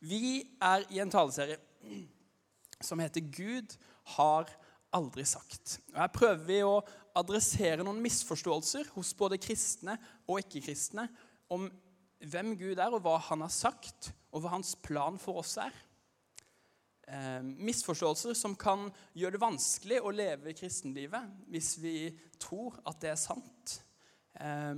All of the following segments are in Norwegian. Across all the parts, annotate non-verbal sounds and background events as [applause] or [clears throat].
Vi er i en taleserie som heter 'Gud har aldri sagt'. Og Her prøver vi å adressere noen misforståelser hos både kristne og ikke-kristne om hvem Gud er, og hva han har sagt, og hva hans plan for oss er. Eh, misforståelser som kan gjøre det vanskelig å leve kristenlivet hvis vi tror at det er sant. Eh,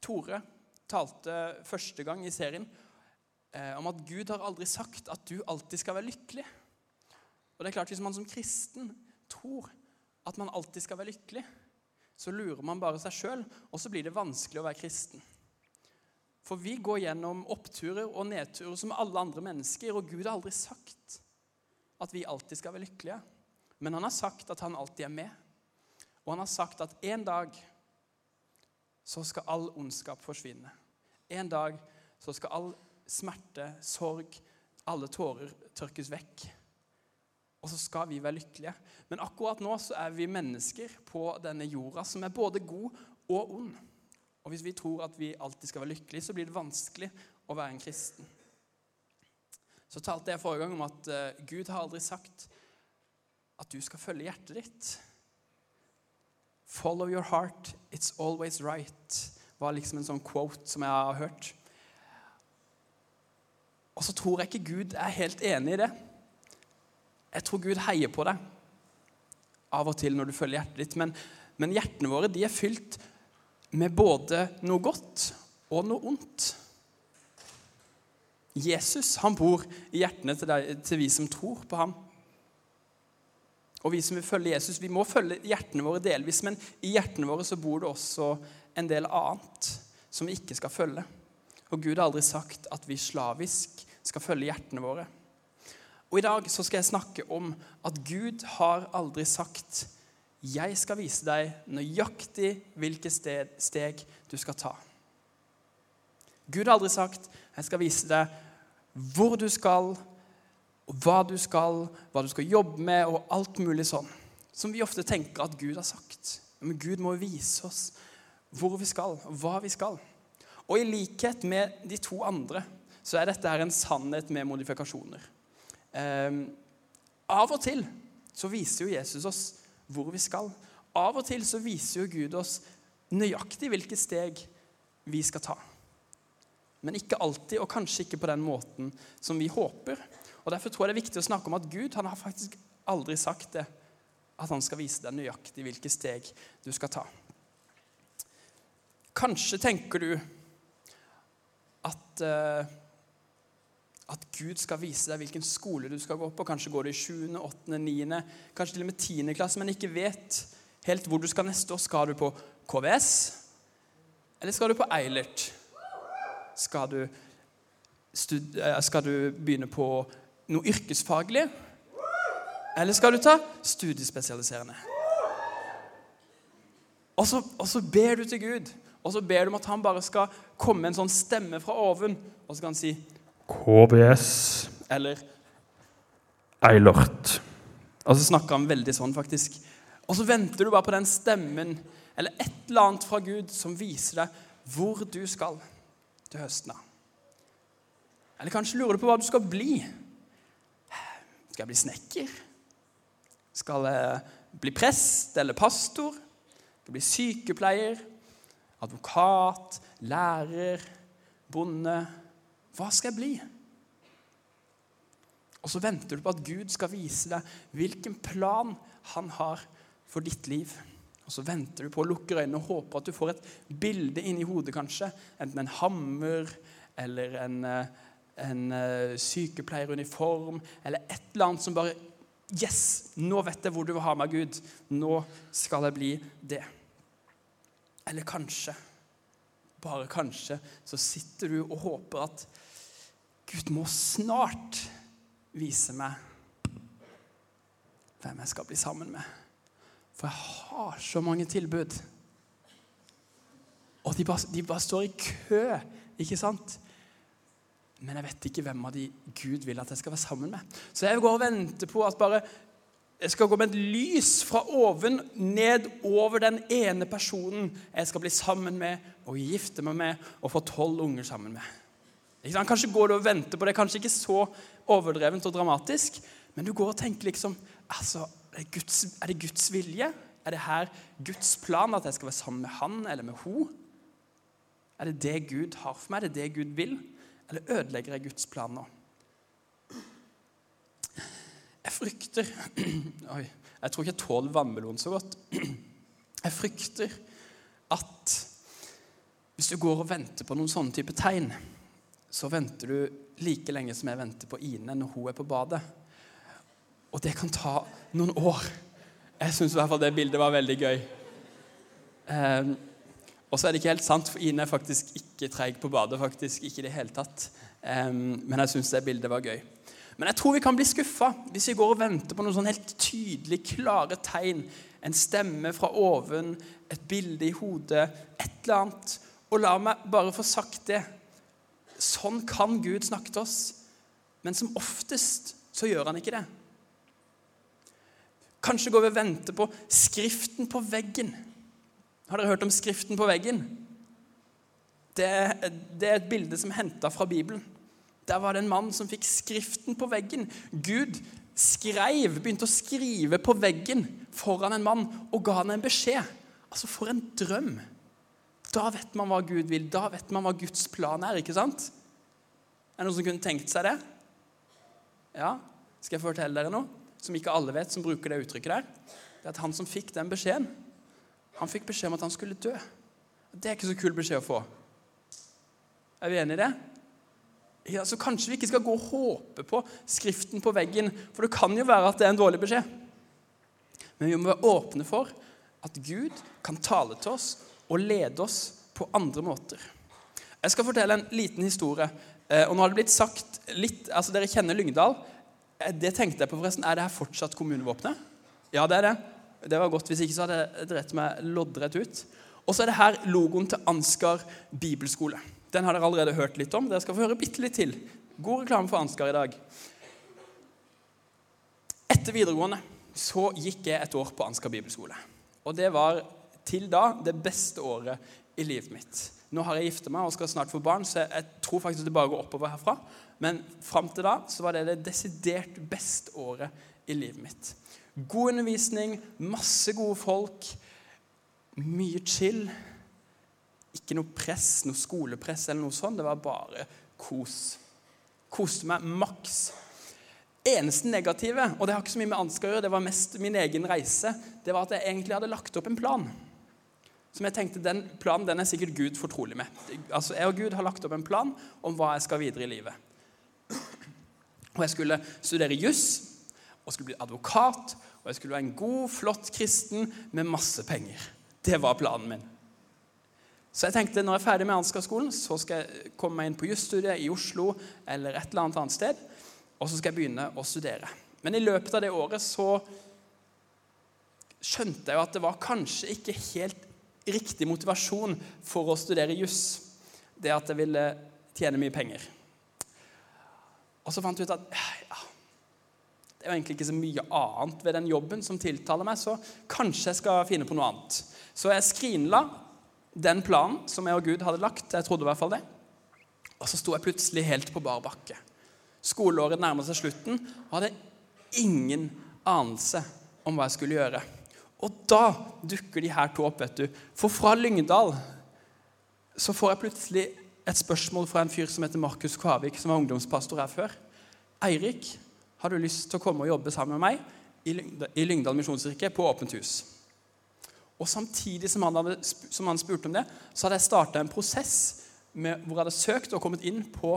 Tore talte første gang i serien om at Gud har aldri sagt at du alltid skal være lykkelig. Og det er klart, Hvis man som kristen tror at man alltid skal være lykkelig, så lurer man bare seg sjøl, og så blir det vanskelig å være kristen. For vi går gjennom oppturer og nedturer som alle andre mennesker, og Gud har aldri sagt at vi alltid skal være lykkelige. Men han har sagt at han alltid er med. Og han har sagt at en dag så skal all ondskap forsvinne. En dag så skal all smerte, sorg, alle tårer tørkes vekk. Og så skal vi være lykkelige. Men akkurat nå så er vi mennesker på denne jorda som er både god og ond. Og hvis vi tror at vi alltid skal være lykkelige, så blir det vanskelig å være en kristen. Så talte jeg forrige gang om at uh, Gud har aldri sagt at du skal følge hjertet ditt. Follow your heart, it's always right, var liksom en sånn quote som jeg har hørt. Og så tror jeg ikke Gud er helt enig i det. Jeg tror Gud heier på deg av og til når du følger hjertet ditt. Men, men hjertene våre de er fylt med både noe godt og noe ondt. Jesus han bor i hjertene til, deg, til vi som tror på ham. Og vi som vil følge Jesus, vi må følge hjertene våre delvis, men i hjertene våre så bor det også en del annet som vi ikke skal følge. Og Gud har aldri sagt at vi slavisk skal følge hjertene våre. Og I dag så skal jeg snakke om at Gud har aldri sagt 'Jeg skal vise deg nøyaktig hvilke steg du skal ta'. Gud har aldri sagt 'Jeg skal vise deg hvor du skal, og hva du skal, hva du skal jobbe med, og alt mulig sånn'. Som vi ofte tenker at Gud har sagt. Men Gud må vise oss hvor vi skal, og hva vi skal. Og i likhet med de to andre så er dette her en sannhet med modifikasjoner. Eh, av og til så viser jo Jesus oss hvor vi skal. Av og til så viser jo Gud oss nøyaktig hvilke steg vi skal ta. Men ikke alltid, og kanskje ikke på den måten som vi håper. Og Derfor tror jeg det er viktig å snakke om at Gud han har faktisk aldri sagt det. At han skal vise deg nøyaktig hvilke steg du skal ta. Kanskje tenker du at uh, at Gud skal vise deg hvilken skole du skal gå på. Kanskje går du i 7., 8., 9., kanskje til og med 10. klasse, men ikke vet helt hvor du skal neste år. Skal du på KVS, eller skal du på Eilert? Skal du, eh, skal du begynne på noe yrkesfaglig? Eller skal du ta studiespesialiserende? Og så, og så ber du til Gud, og så ber du om at han bare skal komme med en sånn stemme fra oven, og så kan han si KBS eller Eilert. Og så snakker han veldig sånn, faktisk. Og så venter du bare på den stemmen eller et eller annet fra Gud som viser deg hvor du skal til høsten. Eller kanskje lurer du på hva du skal bli. Skal jeg bli snekker? Skal jeg bli prest eller pastor? Skal jeg bli sykepleier? Advokat? Lærer? Bonde? Hva skal jeg bli? Og så venter du på at Gud skal vise deg hvilken plan han har for ditt liv. Og så venter du på å lukke øynene og håpe at du får et bilde inni hodet, kanskje. Enten en hammer eller en, eh, en eh, sykepleieruniform eller et eller annet som bare Yes! Nå vet jeg hvor du vil ha meg, Gud. Nå skal jeg bli det. Eller kanskje, bare kanskje, så sitter du og håper at Gud må snart vise meg hvem jeg skal bli sammen med. For jeg har så mange tilbud. Og de bare, de bare står i kø, ikke sant? Men jeg vet ikke hvem av de Gud vil at jeg skal være sammen med. Så jeg går og venter på at bare jeg skal gå med et lys fra oven ned over den ene personen jeg skal bli sammen med og gifte meg med og få tolv unger sammen med. Kanskje går du og venter på det, kanskje ikke så overdrevent og dramatisk, men du går og tenker liksom altså, er, det Guds, er det Guds vilje? Er det her Guds plan, at jeg skal være sammen med han eller med hun? Er det det Gud har for meg? Er det det Gud vil? Eller ødelegger jeg Guds plan nå? Jeg frykter [clears throat] Oi, jeg tror ikke jeg tåler vannmelon så godt. [clears throat] Jeg frykter at hvis du går og venter på noen sånne type tegn, så venter du like lenge som jeg venter på Ine når hun er på badet. Og det kan ta noen år. Jeg syns det bildet var veldig gøy. Um, og så er det ikke helt sant, for Ine er faktisk ikke treig på badet. faktisk, ikke i det hele tatt. Um, men jeg syns det bildet var gøy. Men jeg tror vi kan bli skuffa hvis vi går og venter på noen sånn helt tydelig, klare tegn. En stemme fra oven, et bilde i hodet, et eller annet. Og la meg bare få sagt det. Sånn kan Gud snakke til oss. Men som oftest så gjør han ikke det. Kanskje går vi og venter på skriften på veggen. Har dere hørt om skriften på veggen? Det, det er et bilde som er henta fra Bibelen. Der var det en mann som fikk skriften på veggen. Gud skrev, begynte å skrive på veggen foran en mann og ga han en beskjed. Altså, for en drøm! Da vet man hva Gud vil. Da vet man hva Guds plan er. ikke sant? Er det noen som kunne tenkt seg det? Ja? Skal jeg fortelle dere noe som ikke alle vet, som bruker det uttrykket der? Det er at han som fikk den beskjeden, han fikk beskjed om at han skulle dø. Det er ikke så kul beskjed å få. Er vi enige i det? Ja, så Kanskje vi ikke skal gå og håpe på skriften på veggen, for det kan jo være at det er en dårlig beskjed. Men vi må være åpne for at Gud kan tale til oss og lede oss på andre måter. Jeg skal fortelle en liten historie. Eh, og nå har det blitt sagt litt, altså Dere kjenner Lyngdal. Eh, det tenkte jeg på forresten. Er det her fortsatt kommunevåpenet? Ja, det er det. Det var godt. Hvis ikke så hadde jeg drept meg loddrett ut. Og så er det her logoen til Ansgar bibelskole. Den har dere allerede hørt litt om. Dere skal få høre bitte litt til. God reklame for Ansgar i dag. Etter videregående så gikk jeg et år på Ansgar bibelskole. Og det var til da det beste året i livet mitt. Nå har jeg gifta meg og skal snart få barn, så jeg tror faktisk det bare går oppover herfra. Men fram til da så var det det desidert beste året i livet mitt. God undervisning, masse gode folk, mye chill. Ikke noe press, noe skolepress eller noe sånt. Det var bare kos. Koste meg maks. Eneste negative, og det har ikke så mye med Ansgar å gjøre, det var mest min egen reise, det var at jeg egentlig hadde lagt opp en plan som jeg tenkte, Den planen den er sikkert Gud fortrolig med. Altså, Jeg og Gud har lagt opp en plan om hva jeg skal videre i livet. Og Jeg skulle studere juss, og skulle bli advokat, og jeg skulle være en god, flott kristen med masse penger. Det var planen min. Så jeg tenkte når jeg er ferdig med Ansgar-skolen, så skal jeg komme meg inn på jusstudiet i Oslo eller et eller annet annet sted, og så skal jeg begynne å studere. Men i løpet av det året så skjønte jeg jo at det var kanskje ikke helt riktig motivasjon for å studere juss, det at jeg ville tjene mye penger. Og så fant jeg ut at ja, det er jo egentlig ikke så mye annet ved den jobben som tiltaler meg, så kanskje jeg skal finne på noe annet. Så jeg skrinla den planen som jeg og Gud hadde lagt. Jeg trodde i hvert fall det. Og så sto jeg plutselig helt på bar bakke. Skoleåret nærmet seg slutten og hadde ingen anelse om hva jeg skulle gjøre. Og da dukker de her to opp, vet du. For fra Lyngdal så får jeg plutselig et spørsmål fra en fyr som heter Markus Kvavik, som var ungdomspastor her før. Eirik, har du lyst til å komme og jobbe sammen med meg i Lyngdal misjonskirke på Åpent hus? Og Samtidig som han, hadde, som han spurte om det, så hadde jeg starta en prosess med, hvor jeg hadde søkt og kommet inn på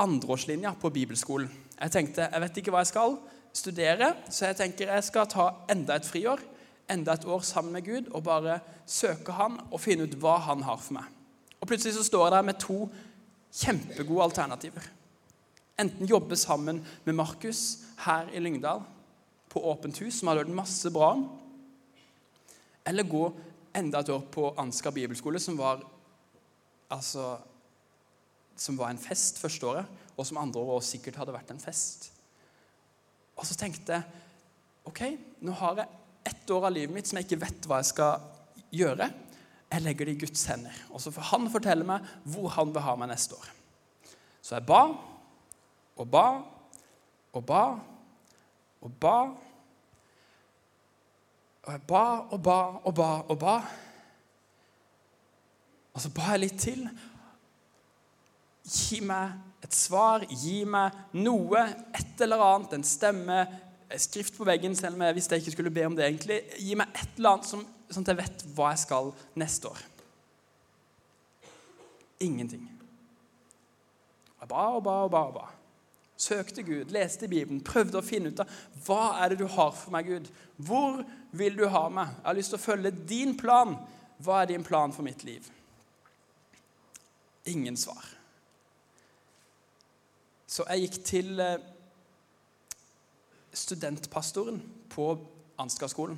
andreårslinja på bibelskolen. Jeg tenkte jeg vet ikke hva jeg skal, studere, så jeg tenker jeg skal ta enda et friår, enda et år sammen med Gud, og bare søke Han og finne ut hva Han har for meg. Og Plutselig så står jeg der med to kjempegode alternativer. Enten jobbe sammen med Markus her i Lyngdal, på Åpent hus, som har hørt masse bra om, eller gå enda et år på Ansgar bibelskole, som var altså som var en fest første året, og som andre år sikkert hadde vært en fest. Og så tenkte jeg OK, nå har jeg ett år av livet mitt som jeg ikke vet hva jeg skal gjøre. Jeg legger det i Guds hender. Og så får han fortelle meg hvor han vil ha meg neste år. Så jeg ba og ba og ba og ba. Og jeg ba og ba og ba og ba. Og så ba jeg litt til. Gi meg et svar, gi meg noe, et eller annet, en stemme, skrift på veggen, selv om jeg visste jeg ikke skulle be om det egentlig. Gi meg et eller annet som, sånn at jeg vet hva jeg skal neste år. Ingenting. Jeg ba og ba og ba. og ba. Søkte Gud, leste Bibelen, prøvde å finne ut av hva er det du har for meg, Gud. Hvor vil du ha meg? Jeg har lyst til å følge din plan. Hva er din plan for mitt liv? Ingen svar. Så jeg gikk til eh, studentpastoren på Ansgar-skolen.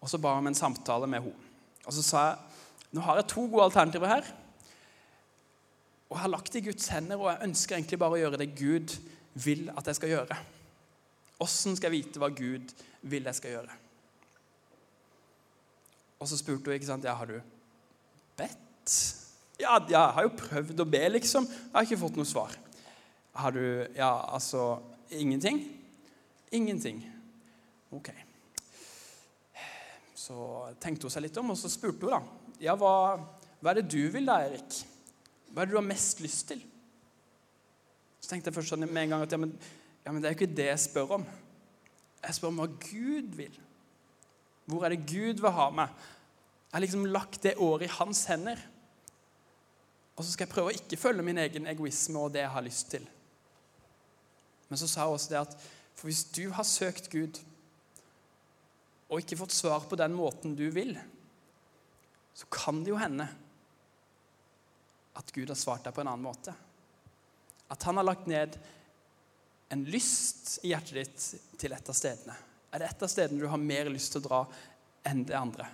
Og så ba jeg om en samtale med henne. Og så sa jeg nå har jeg to gode alternativer her. Og jeg har lagt det i Guds hender, og jeg ønsker egentlig bare å gjøre det Gud vil at jeg skal gjøre. Åssen skal jeg vite hva Gud vil jeg skal gjøre? Og så spurte hun ikke sant, ja, har du bedt. Ja, jeg har jo prøvd å be, liksom. Jeg har ikke fått noe svar. Har du Ja, altså ingenting? Ingenting. Ok. Så tenkte hun seg litt om, og så spurte hun da. Ja, hva, hva er det du vil da, Erik? Hva er det du har mest lyst til? Så tenkte jeg først sånn med en gang at ja men, ja, men det er jo ikke det jeg spør om. Jeg spør om hva Gud vil. Hvor er det Gud vil ha meg? Jeg har liksom lagt det året i hans hender. Og så skal jeg prøve å ikke følge min egen egoisme og det jeg har lyst til. Men så sa hun også det at for hvis du har søkt Gud og ikke fått svar på den måten du vil, så kan det jo hende at Gud har svart deg på en annen måte. At han har lagt ned en lyst i hjertet ditt til et av stedene. Er det et av stedene du har mer lyst til å dra enn det andre?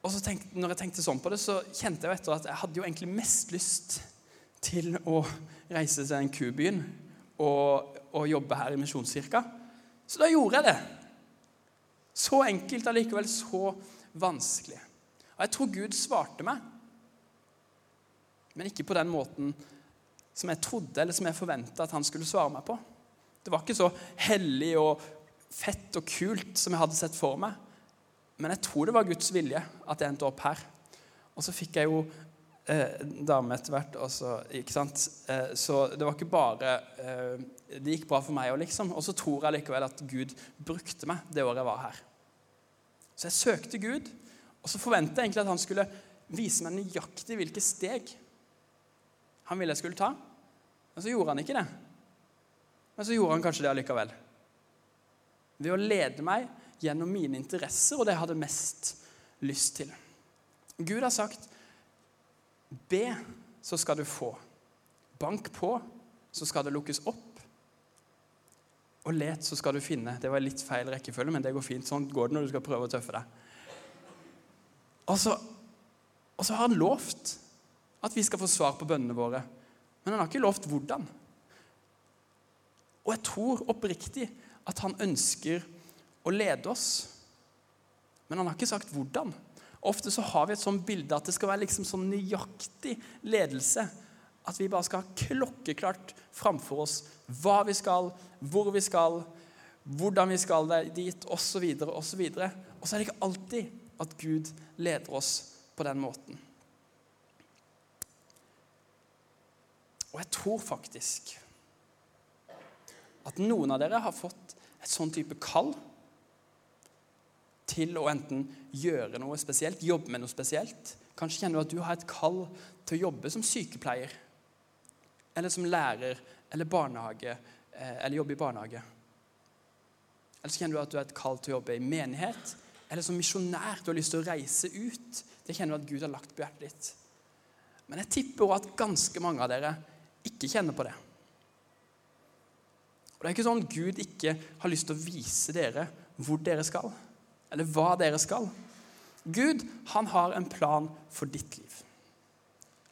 Og så tenkte, når jeg tenkte sånn på det, så kjente jeg etter at jeg hadde jo egentlig mest lyst til å reise til den kubyen og, og jobbe her i Misjonskirka. Så da gjorde jeg det. Så enkelt, allikevel så vanskelig. Og jeg tror Gud svarte meg, men ikke på den måten som jeg trodde eller som jeg forventa at han skulle svare meg på. Det var ikke så hellig og fett og kult som jeg hadde sett for meg. Men jeg tror det var Guds vilje at jeg endte opp her. Og så fikk jeg jo eh, dame etter hvert. Også, ikke sant? Eh, så det var ikke bare eh, Det gikk bra for meg òg, liksom. Og så tror jeg likevel at Gud brukte meg det året jeg var her. Så jeg søkte Gud, og så forventet jeg egentlig at han skulle vise meg nøyaktig hvilke steg han ville jeg skulle ta. Men så gjorde han ikke det. Men så gjorde han kanskje det allikevel. Ved å lede meg gjennom mine interesser og det jeg hadde mest lyst til. Gud har sagt Be, så skal du få. Bank på, så skal det lukkes opp. Og let, så skal du finne. Det var litt feil rekkefølge, men det går fint. Sånn går det når du skal prøve å tøffe deg. Og så, og så har han lovt at vi skal få svar på bønnene våre. Men han har ikke lovt hvordan. Og jeg tror oppriktig at han ønsker å lede oss. Men han har ikke sagt hvordan. Ofte så har vi et sånt bilde at det skal være liksom sånn nøyaktig ledelse. At vi bare skal ha klokkeklart framfor oss hva vi skal, hvor vi skal, hvordan vi skal dit, osv., osv. Og så er det ikke alltid at Gud leder oss på den måten. Og jeg tror faktisk at noen av dere har fått et sånn type kall til å enten gjøre noe spesielt, jobbe med noe spesielt. Kanskje kjenner du at du har et kall til å jobbe som sykepleier. Eller som lærer eller barnehage, eh, eller jobbe i barnehage. Eller så kjenner du at du har et kall til å jobbe i menighet. Eller som misjonær. Du har lyst til å reise ut. Det kjenner du at Gud har lagt på hjertet ditt. Men jeg tipper også at ganske mange av dere ikke kjenner på det. Og Det er ikke sånn at Gud ikke har lyst til å vise dere hvor dere skal eller hva dere skal. Gud han har en plan for ditt liv.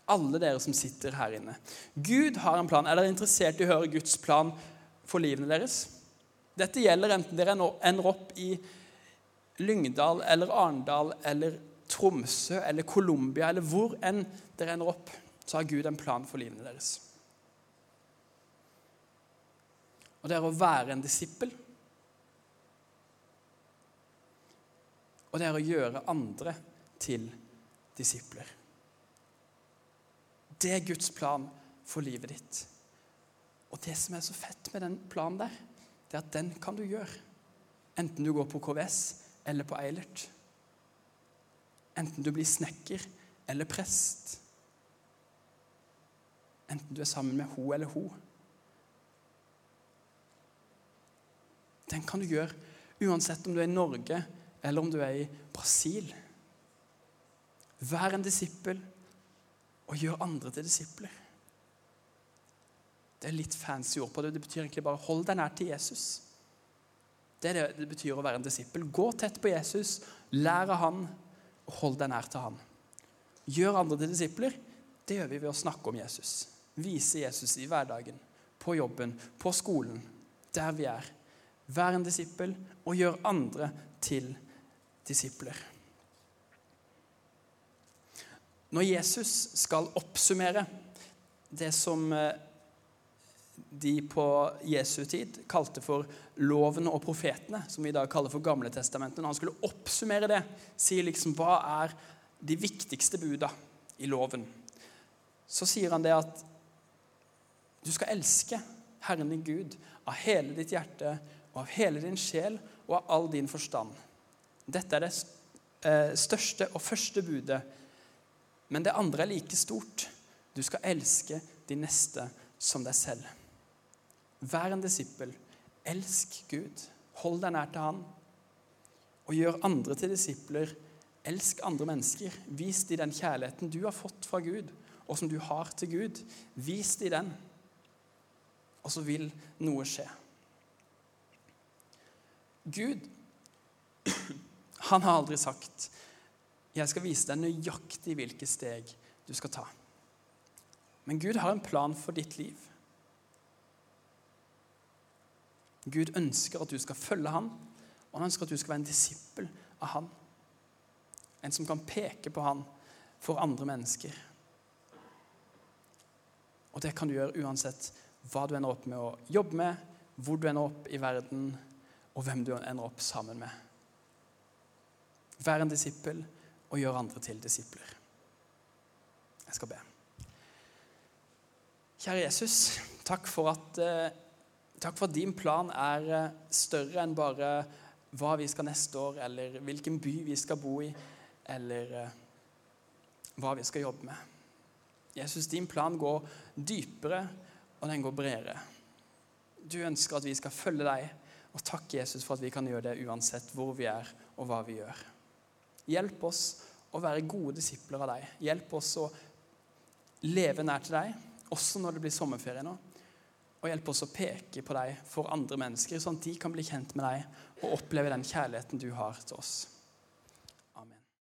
Alle dere som sitter her inne. Gud har en plan. Er dere interessert i å høre Guds plan for livene deres? Dette gjelder enten dere ender opp i Lyngdal eller Arendal eller Tromsø eller Colombia eller hvor enn dere ender opp. så har Gud en plan for livene deres. Og det er å være en disippel. Og det er å gjøre andre til disipler. Det er Guds plan for livet ditt. Og det som er så fett med den planen der, det er at den kan du gjøre. Enten du går på KVS eller på Eilert. Enten du blir snekker eller prest. Enten du er sammen med ho eller ho. Den kan du gjøre uansett om du er i Norge eller om du er i Brasil. Vær en disippel og gjør andre til disipler. Det er litt fancy ord på det. Det betyr egentlig bare 'hold deg nær til Jesus'. Det er det det betyr å være en disippel. Gå tett på Jesus, lær av han, og hold deg nær til han. Gjør andre til disipler. Det gjør vi ved å snakke om Jesus. Vise Jesus i hverdagen, på jobben, på skolen, der vi er. Vær en disippel og gjør andre til disipler. Når Jesus skal oppsummere det som eh, de på Jesu tid kalte for loven og profetene, som vi i dag kaller for Gamle testamentet, når han skulle oppsummere det, sier liksom hva er de viktigste buda i loven, så sier han det at du skal elske Herren din Gud av hele ditt hjerte og av hele din sjel og av all din forstand. Dette er det eh, største og første budet men det andre er like stort. Du skal elske de neste som deg selv. Vær en disippel. Elsk Gud. Hold deg nær til Han. Og gjør andre til disipler. Elsk andre mennesker. Vis dem den kjærligheten du har fått fra Gud, og som du har til Gud. Vis dem den. Og så vil noe skje. Gud, han har aldri sagt jeg skal vise deg nøyaktig hvilke steg du skal ta. Men Gud har en plan for ditt liv. Gud ønsker at du skal følge han, og han ønsker at du skal være en disippel av han. En som kan peke på han for andre mennesker. Og det kan du gjøre uansett hva du ender opp med å jobbe med, hvor du ender opp i verden, og hvem du ender opp sammen med. Vær en disippel og gjør andre til disipler. Jeg skal be. Kjære Jesus, takk for at, eh, takk for at din plan er eh, større enn bare hva vi skal neste år, eller hvilken by vi skal bo i, eller eh, hva vi skal jobbe med. Jesus, din plan går dypere, og den går bredere. Du ønsker at vi skal følge deg, og takk, Jesus, for at vi kan gjøre det uansett hvor vi er, og hva vi gjør. Hjelp oss å være gode disipler av deg. Hjelp oss å leve nær til deg, også når det blir sommerferie nå. Og hjelp oss å peke på deg for andre mennesker, sånn at de kan bli kjent med deg og oppleve den kjærligheten du har til oss.